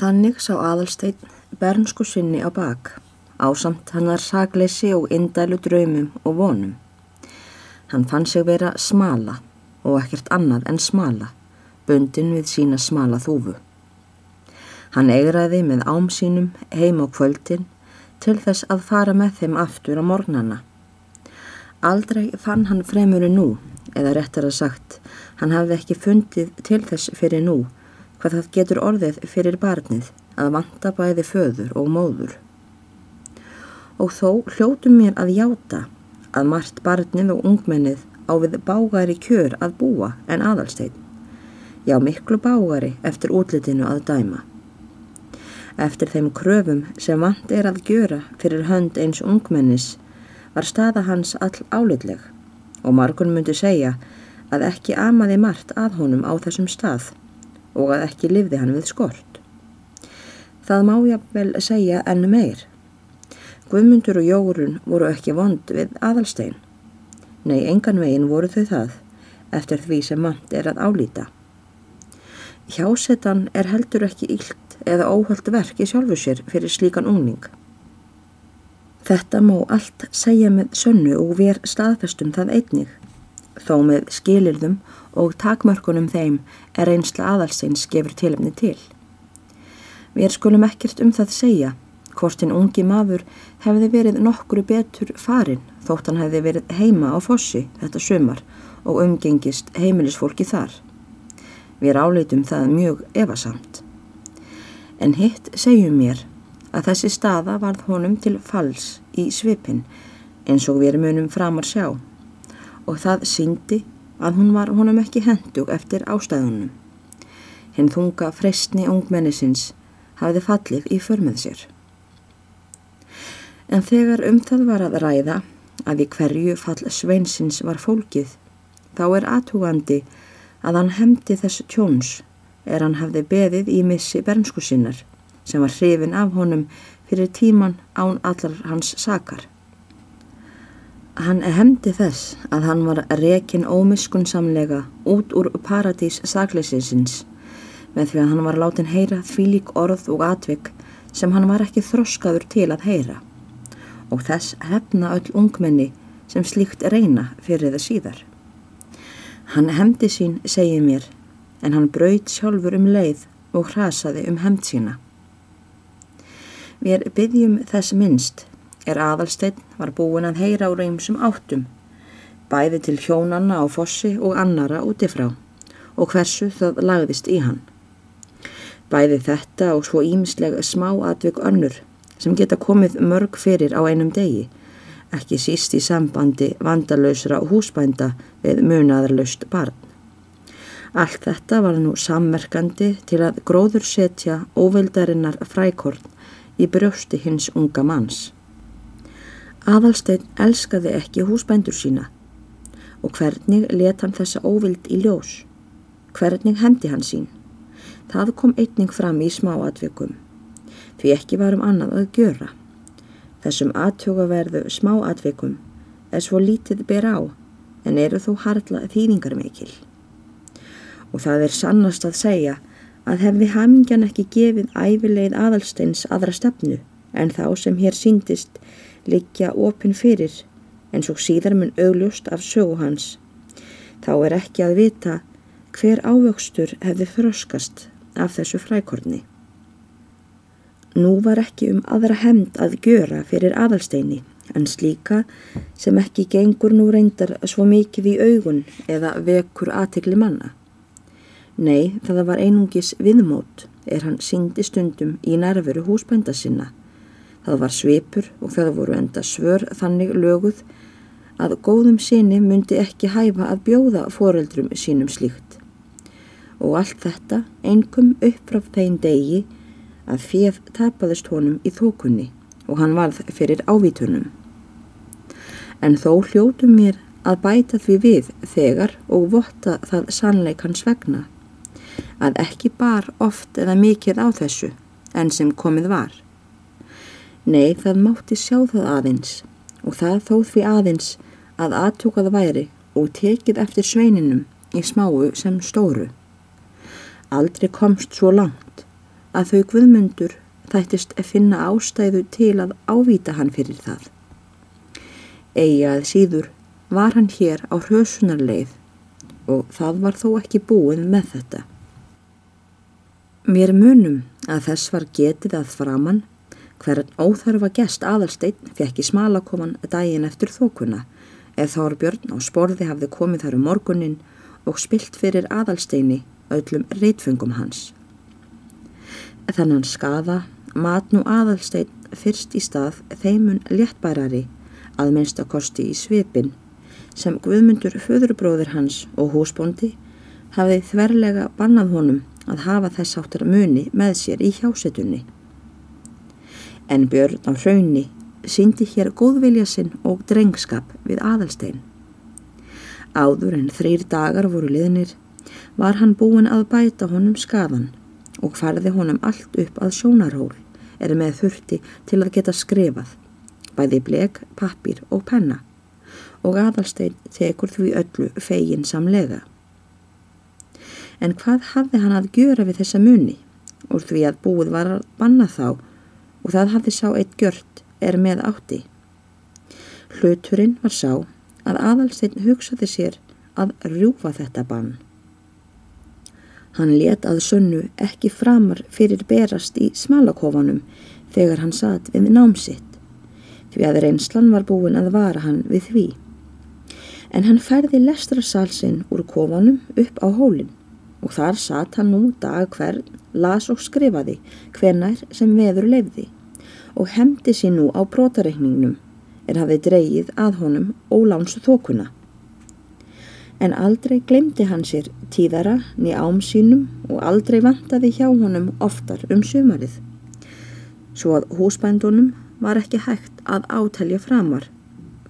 Þannig sá aðalsteinn bernsku sinni á bak, ásamt hannar sagleysi og indælu draumum og vonum. Hann fann sig vera smala og ekkert annað en smala, bundin við sína smala þúfu. Hann eigraði með ám sínum heim á kvöldin til þess að fara með þeim aftur á morgnana. Aldrei fann hann fremuru nú, eða réttar að sagt, hann hafði ekki fundið til þess fyrir nú, hvað það getur orðið fyrir barnið að vanta bæði föður og móður. Og þó hljótu mér að játa að margt barnið og ungmennið á við bágari kjör að búa en aðalstein. Já, miklu bágari eftir útlitinu að dæma. Eftir þeim kröfum sem vant er að gjöra fyrir hönd eins ungmennis var staða hans all álitleg og margun myndi segja að ekki amaði margt að honum á þessum stað og að ekki livði hann við skort. Það má ég vel segja enn meir. Guðmundur og Jórun voru ekki vond við aðalstein. Nei, engan veginn voru þau það, eftir því sem mant er að álýta. Hjásetan er heldur ekki ílt eða óhald verk í sjálfu sér fyrir slíkan ungning. Þetta má allt segja með sönnu og ver staðfestum það einnig, þó með skilirðum og takmörkunum þeim er einsla aðalsins gefur tilumni til. Við skulum ekkert um það segja hvort hinn ungi maður hefði verið nokkru betur farin þótt hann hefði verið heima á fossi þetta sömar og umgengist heimilisfólki þar. Við ráleitum það mjög evasamt. En hitt segjum mér að þessi staða varð honum til fals í svipin eins og við munum framar sjá og það síndi að hún var honum ekki hendug eftir ástæðunum. Hinn þunga freystni ungmennisins hafði fallið í förmið sér. En þegar um það var að ræða að í hverju fall sveinsins var fólkið, þá er aðtúgandi að hann hefndi þessu tjóns er hann hafði beðið í missi bernsku sinnar sem var hrifin af honum fyrir tíman án allar hans sakar. Hann hefndi þess að hann var rekin ómiskunsamlega út úr paradís sakleisinsins með því að hann var látin heyra því lík orð og atvik sem hann var ekki þroskaður til að heyra og þess hefna öll ungmenni sem slíkt reyna fyrir það síðar. Hann hefndi sín, segið mér, en hann braut sjálfur um leið og hrasaði um hefnd sína. Við byggjum þess minnst er aðalsteinn var búin að heyra úr eimsum áttum, bæði til hjónanna á fossi og annara útifrá og hversu það lagðist í hann. Bæði þetta og svo ímislega smá atvik önnur sem geta komið mörg fyrir á einum degi, ekki síst í sambandi vandalösra húsbænda við munaðarlaust barn. Allt þetta var nú sammerkandi til að gróður setja óvildarinnar frækorn í brjósti hins unga manns. Aðalstein elskaði ekki húsbændur sína og hvernig let hann þessa óvild í ljós? Hvernig hendi hann sín? Það kom einning fram í smá atveikum, því ekki varum annað að gjöra. Þessum aðtjókaverðu smá atveikum er svo lítið ber á en eru þó harla þýðingar mikil. Og það er sannast að segja að hefði hamingjan ekki gefið æfilegð aðalsteins aðra stefnu en þá sem hér síndist liggja opin fyrir eins og síðar mun augljóst af sögu hans. Þá er ekki að vita hver ávöxtur hefði þroskast af þessu frækorni. Nú var ekki um aðra hemd að gjöra fyrir aðalsteini en slíka sem ekki gengur nú reyndar svo mikið í augun eða vekur aðtegli manna. Nei, það var einungis viðmót er hann syngdi stundum í nærveru húsbænda sinna Það var svipur og það voru enda svör þannig löguð að góðum sinni myndi ekki hæfa að bjóða foreldrum sínum slíkt. Og allt þetta engum uppráf þeim degi að fjöf tapaðist honum í þókunni og hann varð fyrir ávítunum. En þó hljótu mér að bæta því við þegar og votta það sannleikans vegna að ekki bar oft eða mikið á þessu en sem komið var. Nei, það mátti sjá það aðeins og það þóð því aðeins að aðtúkað væri og tekið eftir sveininum í smáu sem stóru. Aldrei komst svo langt að þau guðmundur þættist að finna ástæðu til að ávita hann fyrir það. Egið síður var hann hér á hrjösunarleið og það var þó ekki búin með þetta. Mér munum að þess var getið að framann hvern óþarfa gest aðalsteinn fekk í smalakoman daginn eftir þókuna ef Þárbjörn á sporði hafði komið þar um morgunin og spilt fyrir aðalsteini öllum reitfungum hans. Þannan skaða mat nú aðalstein fyrst í stað þeimun léttbærari að minnstakosti í svipin sem Guðmundur föðurbróður hans og húsbóndi hafði þverlega bannað honum að hafa þess áttar muni með sér í hjásetunni. En Björn á hraunni síndi hér góðvilja sinn og drengskap við aðalstein. Áður en þrýr dagar voru liðnir var hann búin að bæta honum skadan og farði honum allt upp að sjónarhól er með þurfti til að geta skrifað, bæði blek, pappir og penna og aðalstein tekur því öllu fegin samlega. En hvað hafði hann að gjöra við þessa muni úr því að búið var að banna þá og það hafði sá eitt gjört er með átti. Hluturinn var sá að aðalstein hugsaði sér að rjúfa þetta bann. Hann let að sönnu ekki framar fyrir berast í smalakofanum þegar hann satt við námsitt, því að reynslan var búin að vara hann við því. En hann færði lestrasalsinn úr kofanum upp á hólinn og þar satt hann nú dag hvern, las og skrifaði hvernær sem veður lefði og hemdi sér nú á brotareikningnum er hafið dreyið að honum ólánsu þókuna. En aldrei glemdi hann sér tíðara ný ám sínum og aldrei vantaði hjá honum oftar um sumarið. Svo að húsbændunum var ekki hægt að átelja framar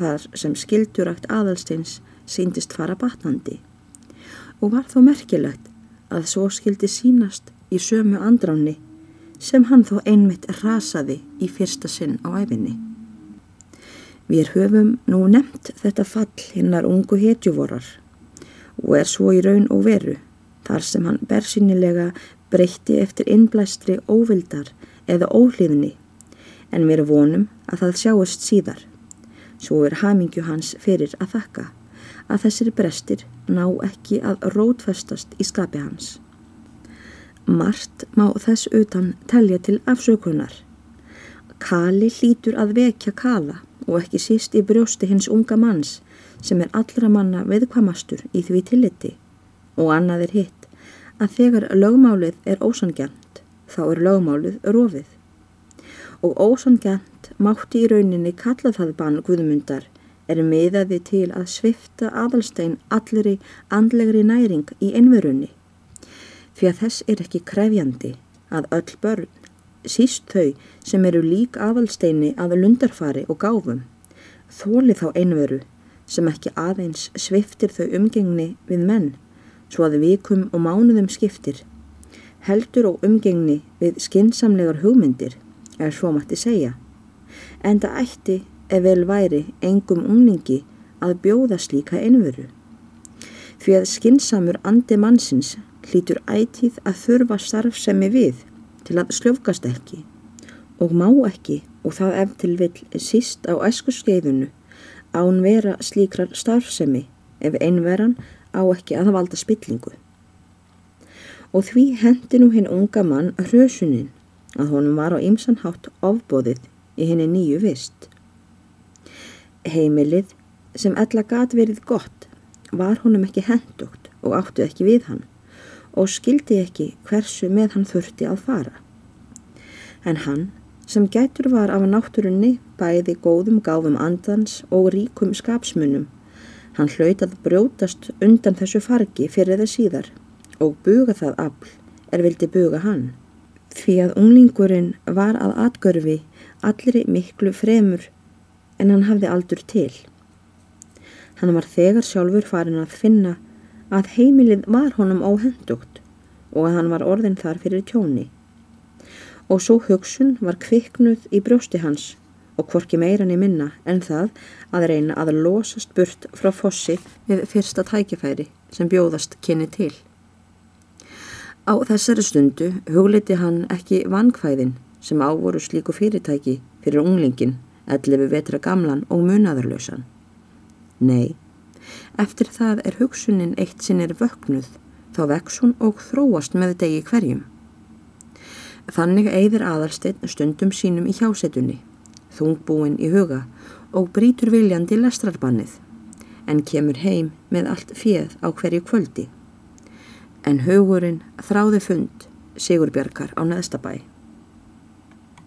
þar sem skildurækt aðalsteins síndist fara batnandi og var þó merkilegt að svo skildi sínast í sömu andráni sem hann þó einmitt rasaði í fyrsta sinn á æfinni. Við höfum nú nefnt þetta fall hinnar ungu hetjuvorar og er svo í raun og veru þar sem hann bersýnilega breytti eftir innblæstri óvildar eða óhlýðni en við erum vonum að það sjáist síðar. Svo er hamingju hans fyrir að þakka að þessir brestir ná ekki að rótfestast í skapi hans. Mart má þess utan telja til afsökunar. Kali hlýtur að vekja kala og ekki síst í brjósti hins unga manns sem er allra manna viðkvamastur í því tilliti. Og annað er hitt að þegar lögmálið er ósangjant þá er lögmálið rofið. Og ósangjant mátti í rauninni kalla það bann guðmundar er miðaði til að svifta aðalstein allri andlegri næring í einverunni því að þess er ekki krefjandi að öll börn, síst þau sem eru lík aðalsteini að lundarfari og gáfum, þóli þá einveru sem ekki aðeins sviftir þau umgengni við menn, svo að vikum og mánuðum skiptir, heldur og umgengni við skinsamlegar hugmyndir, er svo mætti segja, en það ætti ef vel væri engum umningi að bjóða slíka einveru. Því að skinsamur andi mannsins hlýtur ætíð að þurfa starfsemi við til að sljófkast ekki og má ekki og það ef til vill síst á æskuskeiðunu án vera slíkrar starfsemi ef einveran á ekki að valda spillingu. Og því hendi nú hinn unga mann hrjösunin að honum var á ymsanhátt ofbóðið í henni nýju vist. Heimilið sem ella gat verið gott var honum ekki hendugt og áttu ekki við hann og skildi ekki hversu með hann þurfti að fara. En hann, sem gætur var af náttúrunni bæði góðum gáfum andans og ríkum skapsmunum, hann hlaut að brjótast undan þessu fargi fyrir það síðar og buga það afl er vildi buga hann. Því að unglingurinn var að atgörfi allri miklu fremur en hann hafði aldur til. Hann var þegar sjálfur farin að finna að heimilið var honum óhendugt og að hann var orðin þar fyrir tjóni. Og svo hugsun var kviknuð í brjósti hans og hvorki meirann í minna en það að reyna að losast burt frá fossi við fyrsta tækifæri sem bjóðast kynni til. Á þessari stundu hugliti hann ekki vankvæðin sem ávoru slíku fyrirtæki fyrir unglingin, ellefu vetra gamlan og munaðarlausan. Nei, eftir það er hugsunin eitt sinn er vöknuð, þá vex hún og þróast með degi hverjum. Þannig eigðir aðalsteinn stundum sínum í hjásetunni, þungbúin í huga og brítur viljandi lestrarbannið, en kemur heim með allt fjöð á hverju kvöldi. En hugurinn þráði fund Sigurbjörgar á neðstabæ.